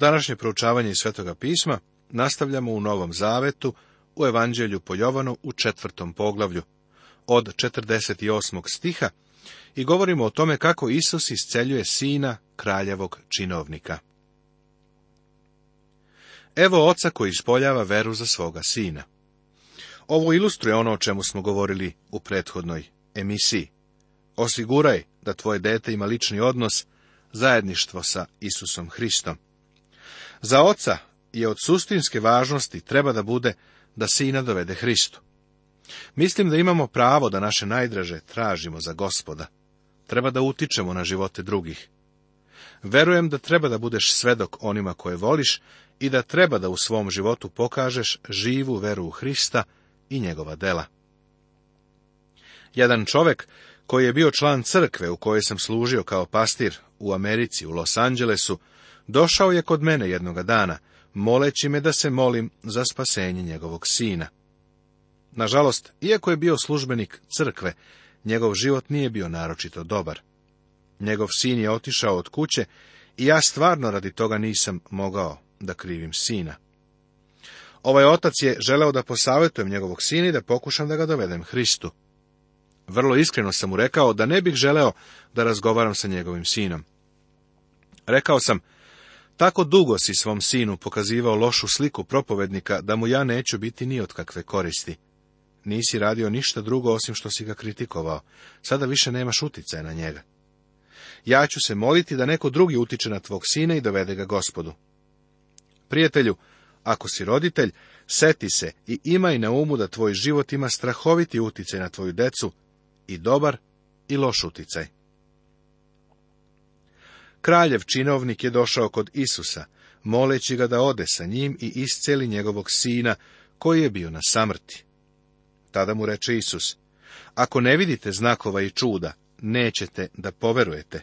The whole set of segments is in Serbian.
Današnje proučavanje Svetoga pisma nastavljamo u Novom Zavetu, u Evanđelju po Jovanu u četvrtom poglavlju, od 48. stiha i govorimo o tome kako Isus isceljuje sina kraljevog činovnika. Evo oca koji ispoljava veru za svoga sina. Ovo ilustruje ono o čemu smo govorili u prethodnoj emisiji. Osiguraj da tvoje dete ima lični odnos, zajedništvo sa Isusom Hristom. Za oca je od sustinske važnosti treba da bude da sina dovede Hristu. Mislim da imamo pravo da naše najdraže tražimo za gospoda. Treba da utičemo na živote drugih. Verujem da treba da budeš svedok onima koje voliš i da treba da u svom životu pokažeš živu veru u Hrista i njegova dela. Jedan čovek koji je bio član crkve u kojoj sam služio kao pastir u Americi, u Los Angelesu, Došao je kod mene jednoga dana, moleći me da se molim za spasenje njegovog sina. Nažalost, iako je bio službenik crkve, njegov život nije bio naročito dobar. Njegov sin je otišao od kuće i ja stvarno radi toga nisam mogao da krivim sina. Ovaj otac je želeo da posavetujem njegovog sina i da pokušam da ga dovedem Hristu. Vrlo iskreno sam mu rekao da ne bih želeo da razgovaram sa njegovim sinom. Rekao sam tako dugo si svom sinu pokazivao lošu sliku propovednika, da mu ja neću biti ni od kakve koristi. Nisi radio ništa drugo osim što si ga kritikovao, sada više nemaš uticaja na njega. Ja ću se moliti da neko drugi utiče na tvog sina i dovede ga gospodu. Prijatelju, ako si roditelj, seti se i imaj na umu da tvoj život ima strahoviti uticaj na tvoju decu, i dobar i loš uticaj. Kraljev činovnik je došao kod Isusa, moleći ga da ode sa njim i isceli njegovog sina, koji je bio na samrti. Tada mu reče Isus, ako ne vidite znakova i čuda, nećete da poverujete.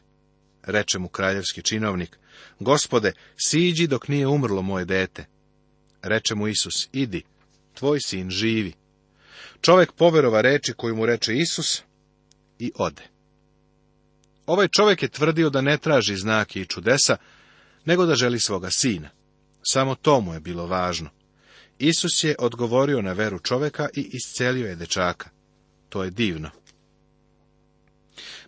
Reče mu kraljevski činovnik, gospode, siđi dok nije umrlo moje dete. Reče mu Isus, idi, tvoj sin živi. Čovjek poverova reči koju mu reče Isus i ode. Ovaj čovjek je tvrdio da ne traži znake i čudesa, nego da želi svoga sina. Samo to mu je bilo važno. Isus je odgovorio na veru čovjeka i iscelio je dečaka. To je divno.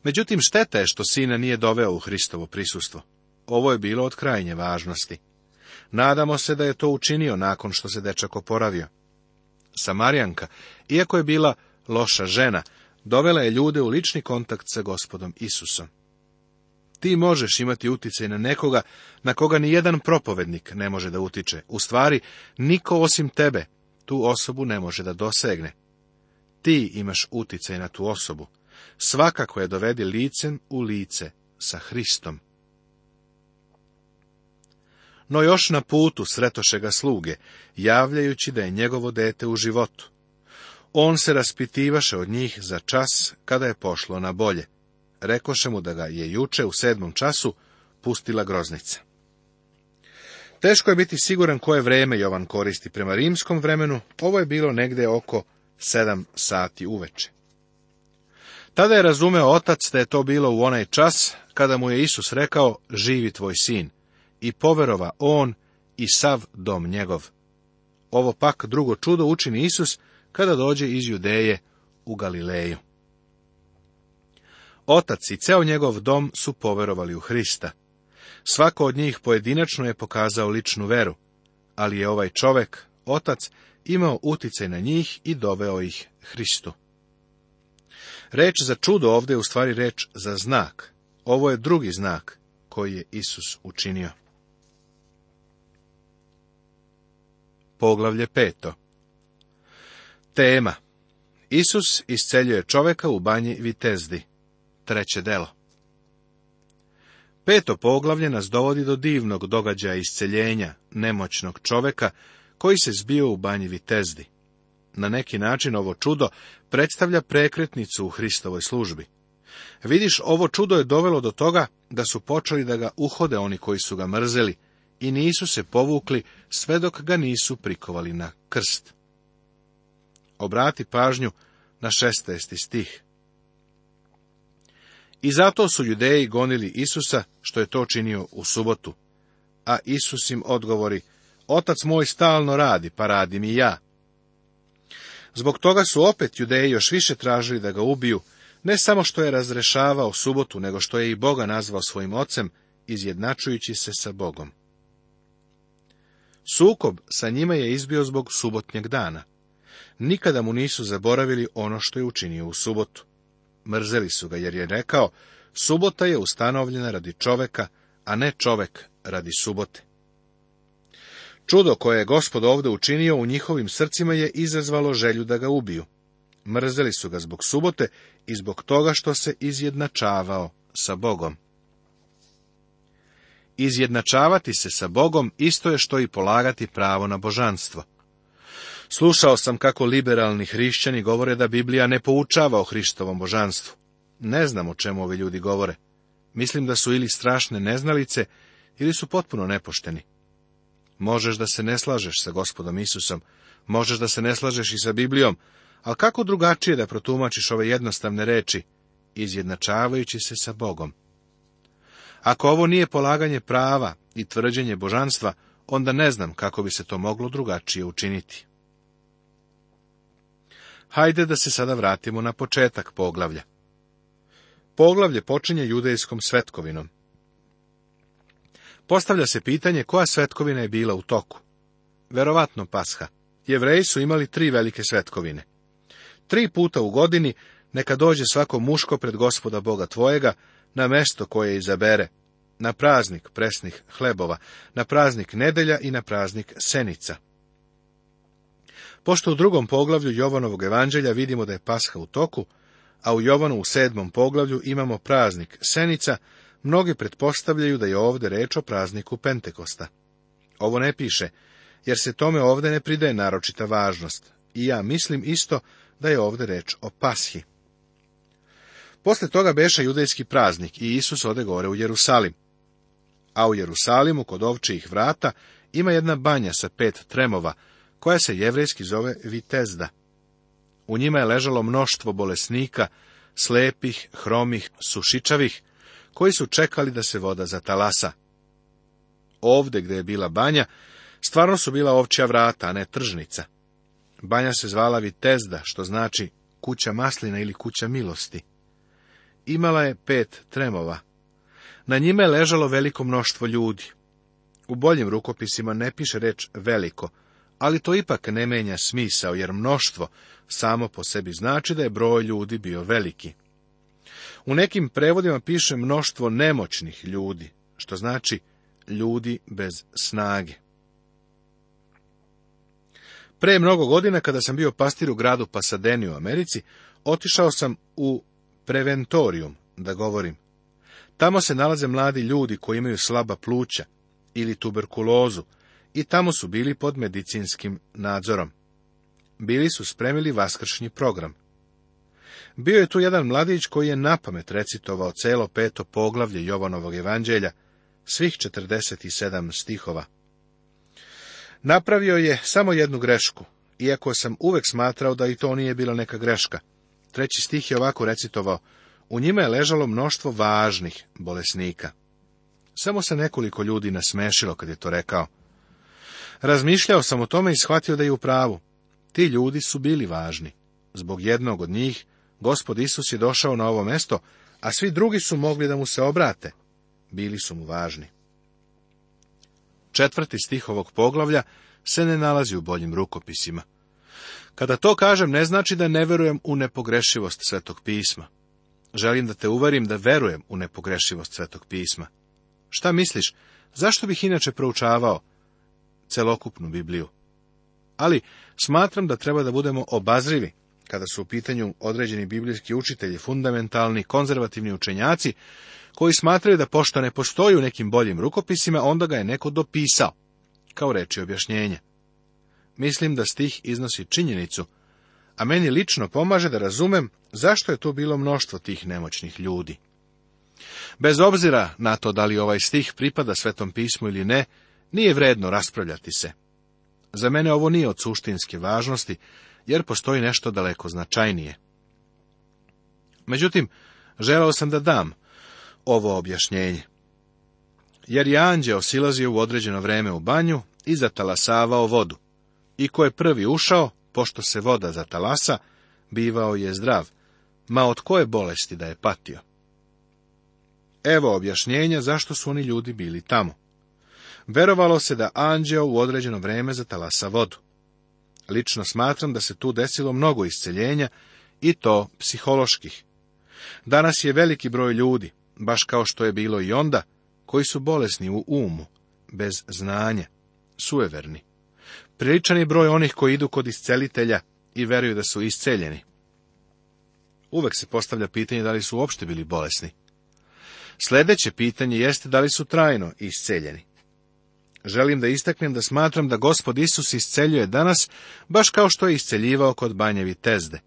Međutim, šteta je što sina nije doveo u Hristovo prisustvo. Ovo je bilo od krajnje važnosti. Nadamo se da je to učinio nakon što se dečak oporavio. Samarijanka, iako je bila loša žena, dovela je ljude u lični kontakt sa gospodom Isusom. Ti možeš imati utjecaj na nekoga na koga ni jedan propovednik ne može da utiče. U stvari, niko osim tebe tu osobu ne može da dosegne. Ti imaš utjecaj na tu osobu. Svakako je dovedi licen u lice sa Hristom. No još na putu sretoše sluge, javljajući da je njegovo dete u životu. On se raspitivaše od njih za čas kada je pošlo na bolje. Rekoše mu da ga je juče u sedmom času pustila groznica. Teško je biti siguran koje vreme Jovan koristi prema rimskom vremenu, ovo je bilo negde oko sedam sati uveče. Tada je razumeo otac da je to bilo u onaj čas kada mu je Isus rekao, živi tvoj sin, i poverova on i sav dom njegov. Ovo pak drugo čudo učini Isus kada dođe iz Judeje u Galileju. Otac i ceo njegov dom su poverovali u Hrista. Svako od njih pojedinačno je pokazao ličnu veru, ali je ovaj čovek, otac, imao uticaj na njih i doveo ih Hristu. Reč za čudo ovdje je u stvari reč za znak. Ovo je drugi znak koji je Isus učinio. Poglavlje peto tema. Isus isceljuje čoveka u banji Vitezdi. Treće delo. Peto poglavlje nas dovodi do divnog događaja isceljenja nemoćnog čoveka koji se zbio u banji Vitezdi. Na neki način ovo čudo predstavlja prekretnicu u Hristovoj službi. Vidiš, ovo čudo je dovelo do toga da su počeli da ga uhode oni koji su ga mrzeli i nisu se povukli sve dok ga nisu prikovali na krst. Obrati pažnju na 16. stih. I zato su judeji gonili Isusa, što je to činio u subotu. A Isus im odgovori, Otac moj stalno radi, pa radim i ja. Zbog toga su opet judeji još više tražili da ga ubiju, ne samo što je razrešavao subotu, nego što je i Boga nazvao svojim ocem, izjednačujući se sa Bogom. Sukob sa njima je izbio zbog subotnjeg dana nikada mu nisu zaboravili ono što je učinio u subotu. Mrzeli su ga jer je rekao, subota je ustanovljena radi čoveka, a ne čovek radi subote. Čudo koje je gospod ovdje učinio u njihovim srcima je izazvalo želju da ga ubiju. Mrzeli su ga zbog subote i zbog toga što se izjednačavao sa Bogom. Izjednačavati se sa Bogom isto je što i polagati pravo na božanstvo. Slušao sam kako liberalni hrišćani govore da Biblija ne poučava o Hristovom božanstvu. Ne znam o čemu ovi ljudi govore. Mislim da su ili strašne neznalice, ili su potpuno nepošteni. Možeš da se ne slažeš sa gospodom Isusom, možeš da se ne slažeš i sa Biblijom, ali kako drugačije da protumačiš ove jednostavne reči, izjednačavajući se sa Bogom? Ako ovo nije polaganje prava i tvrđenje božanstva, onda ne znam kako bi se to moglo drugačije učiniti. Hajde da se sada vratimo na početak poglavlja. Poglavlje počinje judejskom svetkovinom. Postavlja se pitanje koja svetkovina je bila u toku. Verovatno pasha. Jevreji su imali tri velike svetkovine. Tri puta u godini neka dođe svako muško pred gospoda Boga tvojega na mesto koje izabere, na praznik presnih hlebova, na praznik nedelja i na praznik senica. Pošto u drugom poglavlju Jovanovog evanđelja vidimo da je Pasha u toku, a u Jovanu u sedmom poglavlju imamo praznik Senica, mnogi pretpostavljaju da je ovdje reč o prazniku Pentekosta. Ovo ne piše, jer se tome ovdje ne pridaje naročita važnost, i ja mislim isto da je ovdje reč o Pashi. Posle toga beša judejski praznik i Isus ode gore u Jerusalim. A u Jerusalimu, kod ovčijih vrata, ima jedna banja sa pet tremova, koja se jevrejski zove Vitezda. U njima je ležalo mnoštvo bolesnika, slepih, hromih, sušičavih, koji su čekali da se voda zatalasa. Ovde gdje je bila banja, stvarno su bila ovčja vrata, a ne tržnica. Banja se zvala Vitezda, što znači kuća maslina ili kuća milosti. Imala je pet tremova. Na njima je ležalo veliko mnoštvo ljudi. U boljim rukopisima ne piše reč veliko, ali to ipak ne menja smisao, jer mnoštvo samo po sebi znači da je broj ljudi bio veliki. U nekim prevodima piše mnoštvo nemoćnih ljudi, što znači ljudi bez snage. Pre mnogo godina, kada sam bio pastir u gradu Pasadeni u Americi, otišao sam u Preventorium, da govorim. Tamo se nalaze mladi ljudi koji imaju slaba pluća ili tuberkulozu, i tamo su bili pod medicinskim nadzorom. Bili su spremili vaskršnji program. Bio je tu jedan mladić koji je napamet recitovao celo peto poglavlje Jovanovog evanđelja, svih 47 stihova. Napravio je samo jednu grešku, iako sam uvek smatrao da i to nije bila neka greška. Treći stih je ovako recitovao, u njima je ležalo mnoštvo važnih bolesnika. Samo se nekoliko ljudi nasmešilo kad je to rekao. Razmišljao sam o tome i shvatio da je u pravu. Ti ljudi su bili važni. Zbog jednog od njih, gospod Isus je došao na ovo mesto, a svi drugi su mogli da mu se obrate. Bili su mu važni. Četvrti stih ovog poglavlja se ne nalazi u boljim rukopisima. Kada to kažem, ne znači da ne verujem u nepogrešivost Svetog pisma. Želim da te uverim da verujem u nepogrešivost Svetog pisma. Šta misliš, zašto bih inače proučavao celokupnu Bibliju. Ali smatram da treba da budemo obazrivi kada su u pitanju određeni biblijski učitelji, fundamentalni, konzervativni učenjaci, koji smatraju da pošto ne postoji u nekim boljim rukopisima, onda ga je neko dopisao, kao reči objašnjenje. Mislim da stih iznosi činjenicu, a meni lično pomaže da razumem zašto je tu bilo mnoštvo tih nemoćnih ljudi. Bez obzira na to da li ovaj stih pripada svetom pismu ili ne, nije vredno raspravljati se. Za mene ovo nije od suštinske važnosti, jer postoji nešto daleko značajnije. Međutim, želao sam da dam ovo objašnjenje. Jer je anđeo silazio u određeno vreme u banju i zatalasavao vodu. I ko je prvi ušao, pošto se voda zatalasa, bivao je zdrav, ma od koje bolesti da je patio. Evo objašnjenja zašto su oni ljudi bili tamo. Verovalo se da anđeo u određeno vreme zatalasa vodu. Lično smatram da se tu desilo mnogo isceljenja, i to psiholoških. Danas je veliki broj ljudi, baš kao što je bilo i onda, koji su bolesni u umu, bez znanja, sueverni. Priličan je broj onih koji idu kod iscelitelja i veruju da su isceljeni. Uvek se postavlja pitanje da li su uopšte bili bolesni. Sledeće pitanje jeste da li su trajno isceljeni. Želim da istaknem da smatram da gospod Isus isceljuje danas, baš kao što je isceljivao kod banjevi tezde.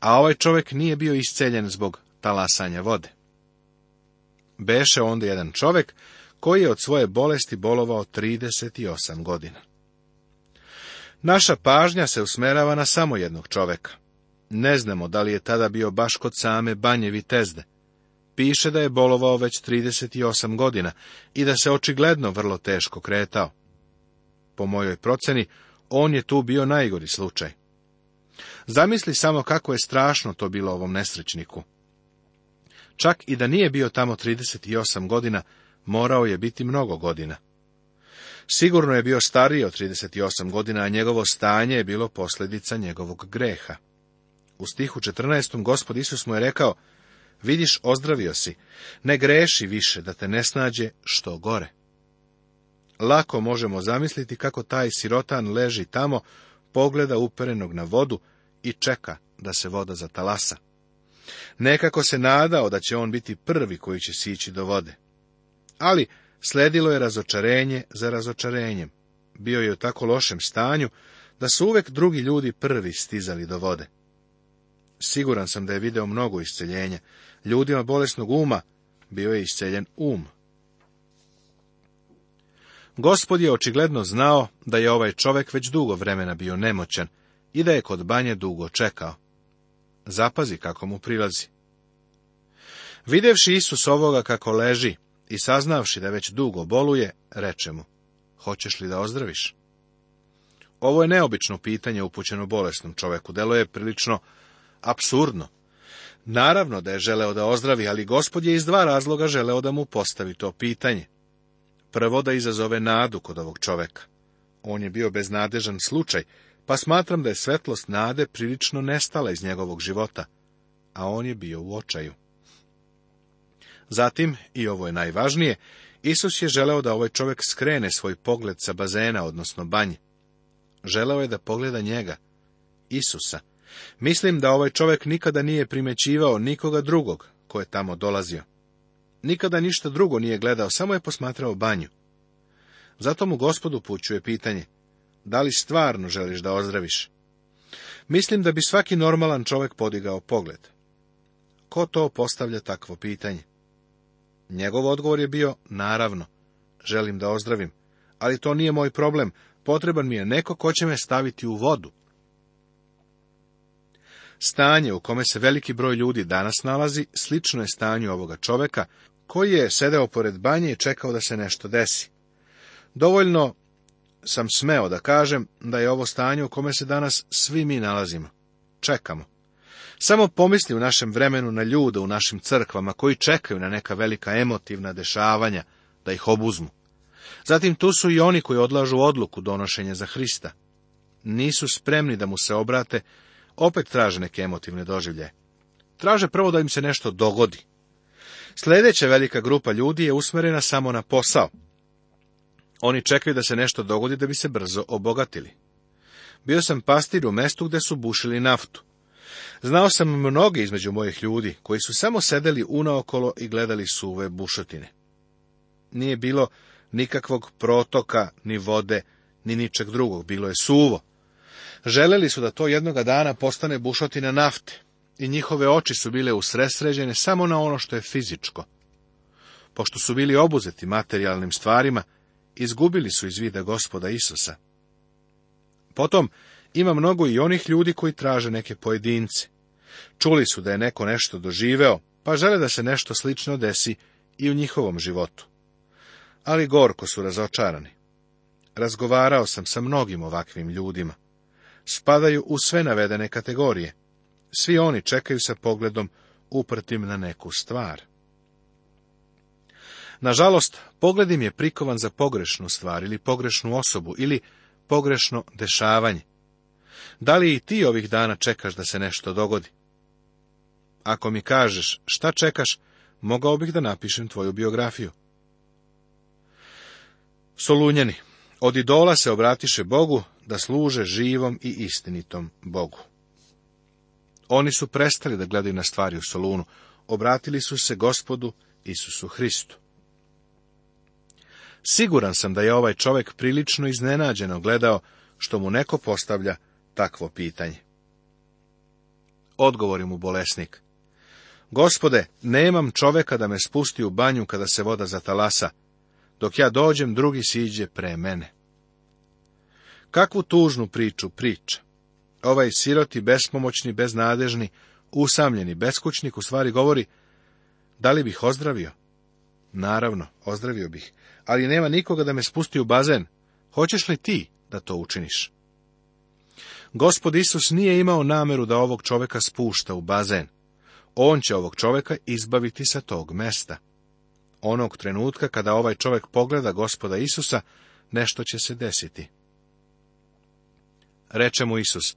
A ovaj čovjek nije bio isceljen zbog talasanja vode. Beše onda jedan čovjek koji je od svoje bolesti bolovao 38 godina. Naša pažnja se usmerava na samo jednog čovjeka. Ne znamo da li je tada bio baš kod same banjevi tezde piše da je bolovao već 38 godina i da se očigledno vrlo teško kretao. Po mojoj proceni, on je tu bio najgori slučaj. Zamisli samo kako je strašno to bilo ovom nesrećniku. Čak i da nije bio tamo 38 godina, morao je biti mnogo godina. Sigurno je bio stariji od 38 godina, a njegovo stanje je bilo posljedica njegovog greha. U stihu 14. gospod Isus mu je rekao, Vidiš, ozdravio si. Ne greši više da te ne snađe što gore. Lako možemo zamisliti kako taj sirotan leži tamo, pogleda uperenog na vodu i čeka da se voda zatalasa. Nekako se nadao da će on biti prvi koji će sići do vode. Ali sledilo je razočarenje za razočarenjem. Bio je u tako lošem stanju da su uvek drugi ljudi prvi stizali do vode. Siguran sam da je video mnogo isceljenja. Ljudima bolesnog uma bio je isceljen um. Gospod je očigledno znao da je ovaj čovjek već dugo vremena bio nemoćan i da je kod banje dugo čekao. Zapazi kako mu prilazi. Videvši Isus ovoga kako leži i saznavši da već dugo boluje, reče mu, hoćeš li da ozdraviš? Ovo je neobično pitanje upućeno bolesnom čoveku, delo je prilično Apsurdno. Naravno da je želeo da ozdravi, ali gospod je iz dva razloga želeo da mu postavi to pitanje. Prvo da izazove nadu kod ovog čoveka. On je bio beznadežan slučaj, pa smatram da je svetlost nade prilično nestala iz njegovog života, a on je bio u očaju. Zatim, i ovo je najvažnije, Isus je želeo da ovaj čovjek skrene svoj pogled sa bazena, odnosno banje. Želeo je da pogleda njega, Isusa, Mislim da ovaj čovjek nikada nije primećivao nikoga drugog ko je tamo dolazio. Nikada ništa drugo nije gledao, samo je posmatrao banju. Zato mu gospodu pućuje pitanje, da li stvarno želiš da ozdraviš? Mislim da bi svaki normalan čovjek podigao pogled. Ko to postavlja takvo pitanje? Njegov odgovor je bio, naravno, želim da ozdravim, ali to nije moj problem, potreban mi je neko ko će me staviti u vodu. Stanje u kome se veliki broj ljudi danas nalazi slično je stanju ovoga čoveka koji je sedeo pored banje i čekao da se nešto desi. Dovoljno sam smeo da kažem da je ovo stanje u kome se danas svi mi nalazimo. Čekamo. Samo pomisli u našem vremenu na ljude u našim crkvama koji čekaju na neka velika emotivna dešavanja da ih obuzmu. Zatim tu su i oni koji odlažu odluku donošenja za Hrista. Nisu spremni da mu se obrate opet traže neke emotivne doživlje. Traže prvo da im se nešto dogodi. Sljedeća velika grupa ljudi je usmerena samo na posao. Oni čekaju da se nešto dogodi da bi se brzo obogatili. Bio sam pastir u mestu gde su bušili naftu. Znao sam mnoge između mojih ljudi, koji su samo sedeli unaokolo i gledali suve bušotine. Nije bilo nikakvog protoka, ni vode, ni ničeg drugog, bilo je suvo. Želeli su da to jednoga dana postane bušotina nafte i njihove oči su bile usresređene samo na ono što je fizičko. Pošto su bili obuzeti materijalnim stvarima, izgubili su iz vida gospoda Isusa. Potom ima mnogo i onih ljudi koji traže neke pojedince. Čuli su da je neko nešto doživeo, pa žele da se nešto slično desi i u njihovom životu. Ali gorko su razočarani. Razgovarao sam sa mnogim ovakvim ljudima spadaju u sve navedene kategorije. Svi oni čekaju sa pogledom uprtim na neku stvar. Nažalost, pogled im je prikovan za pogrešnu stvar ili pogrešnu osobu ili pogrešno dešavanje. Da li i ti ovih dana čekaš da se nešto dogodi? Ako mi kažeš šta čekaš, mogao bih da napišem tvoju biografiju. Solunjani, od idola se obratiše Bogu da služe živom i istinitom Bogu. Oni su prestali da gledaju na stvari u Solunu, obratili su se gospodu Isusu Hristu. Siguran sam da je ovaj čovjek prilično iznenađeno gledao što mu neko postavlja takvo pitanje. Odgovori mu bolesnik. Gospode, nemam čoveka da me spusti u banju kada se voda zatalasa, dok ja dođem drugi siđe pre mene. Kakvu tužnu priču priča? Ovaj siroti, bespomoćni, beznadežni, usamljeni beskućnik u stvari govori, da li bih ozdravio? Naravno, ozdravio bih, ali nema nikoga da me spusti u bazen. Hoćeš li ti da to učiniš? Gospod Isus nije imao nameru da ovog čoveka spušta u bazen. On će ovog čoveka izbaviti sa tog mesta. Onog trenutka kada ovaj čovek pogleda gospoda Isusa, nešto će se desiti. Reče mu Isus,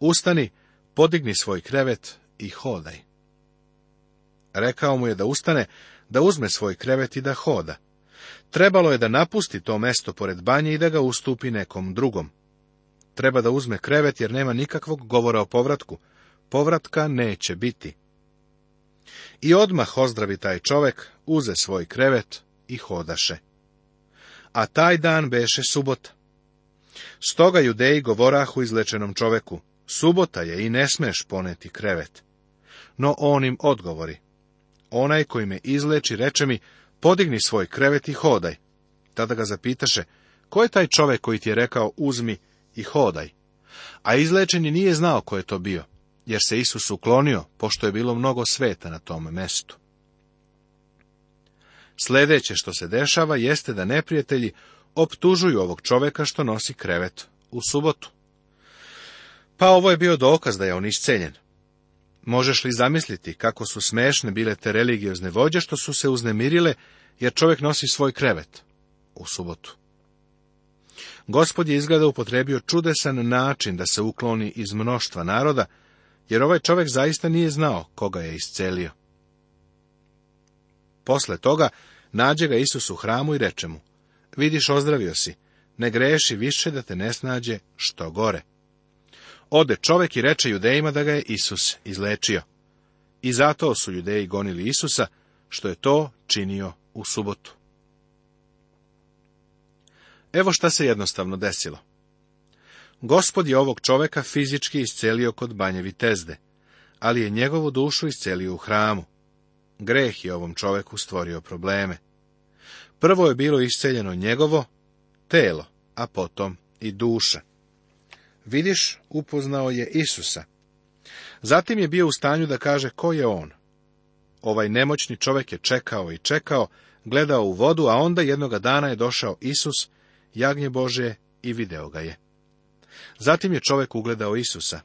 ustani, podigni svoj krevet i hodaj. Rekao mu je da ustane, da uzme svoj krevet i da hoda. Trebalo je da napusti to mesto pored banje i da ga ustupi nekom drugom. Treba da uzme krevet jer nema nikakvog govora o povratku. Povratka neće biti. I odmah ozdravi taj čovek, uze svoj krevet i hodaše. A taj dan beše subota. Stoga judeji govorahu izlečenom čoveku, subota je i ne smeš poneti krevet. No on im odgovori, onaj koji me izleči reče mi, podigni svoj krevet i hodaj. Tada ga zapitaše, ko je taj čovek koji ti je rekao uzmi i hodaj? A izlečeni nije znao ko je to bio, jer se Isus uklonio, pošto je bilo mnogo sveta na tom mestu. Sljedeće što se dešava jeste da neprijatelji optužuju ovog čoveka što nosi krevet u subotu. Pa ovo je bio dokaz da je on isceljen. Možeš li zamisliti kako su smešne bile te religiozne vođe što su se uznemirile, jer čovjek nosi svoj krevet u subotu. Gospod je izgleda upotrebio čudesan način da se ukloni iz mnoštva naroda, jer ovaj čovjek zaista nije znao koga je iscelio. Posle toga nađe ga Isus u hramu i reče mu, Vidiš, ozdravio si. Ne greši više da te ne snađe što gore. Ode čovek i reče judejima da ga je Isus izlečio. I zato su judeji gonili Isusa, što je to činio u subotu. Evo šta se jednostavno desilo. Gospod je ovog čoveka fizički iscelio kod banje Vitezde, ali je njegovu dušu iscelio u hramu. Greh je ovom čoveku stvorio probleme. Prvo je bilo isceljeno njegovo telo, a potom i duša. Vidiš, upoznao je Isusa. Zatim je bio u stanju da kaže ko je on. Ovaj nemoćni čovjek je čekao i čekao, gledao u vodu, a onda jednoga dana je došao Isus, jagnje Božje, i video ga je. Zatim je čovjek ugledao Isusa.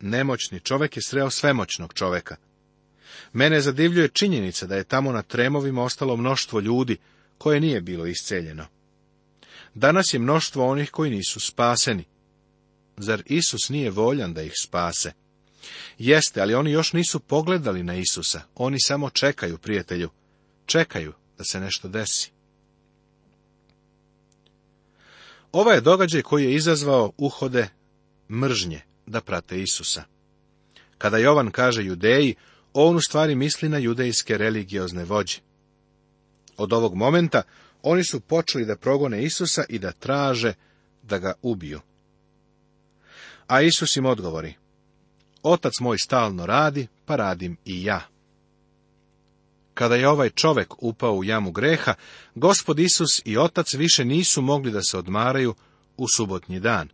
Nemoćni čovjek je sreo svemoćnog čovjeka. Mene zadivljuje činjenica da je tamo na tremovima ostalo mnoštvo ljudi koje nije bilo isceljeno. Danas je mnoštvo onih koji nisu spaseni. Zar Isus nije voljan da ih spase? Jeste, ali oni još nisu pogledali na Isusa. Oni samo čekaju, prijatelju. Čekaju da se nešto desi. Ova je događaj koji je izazvao uhode mržnje da prate Isusa. Kada Jovan kaže judeji, on u stvari misli na judejske religiozne vođe. Od ovog momenta oni su počeli da progone Isusa i da traže da ga ubiju. A Isus im odgovori, Otac moj stalno radi, pa radim i ja. Kada je ovaj čovek upao u jamu greha, gospod Isus i otac više nisu mogli da se odmaraju u subotnji dan.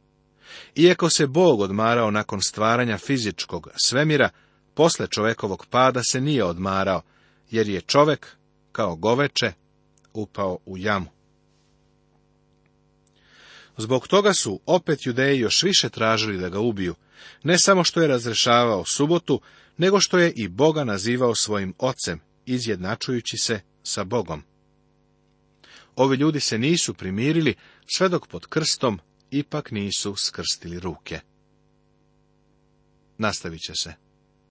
Iako se Bog odmarao nakon stvaranja fizičkog svemira, posle čovekovog pada se nije odmarao, jer je čovek kao goveče, upao u jamu. Zbog toga su opet judeji još više tražili da ga ubiju, ne samo što je razrešavao subotu, nego što je i Boga nazivao svojim ocem, izjednačujući se sa Bogom. Ovi ljudi se nisu primirili, sve dok pod krstom ipak nisu skrstili ruke. Nastavit će se.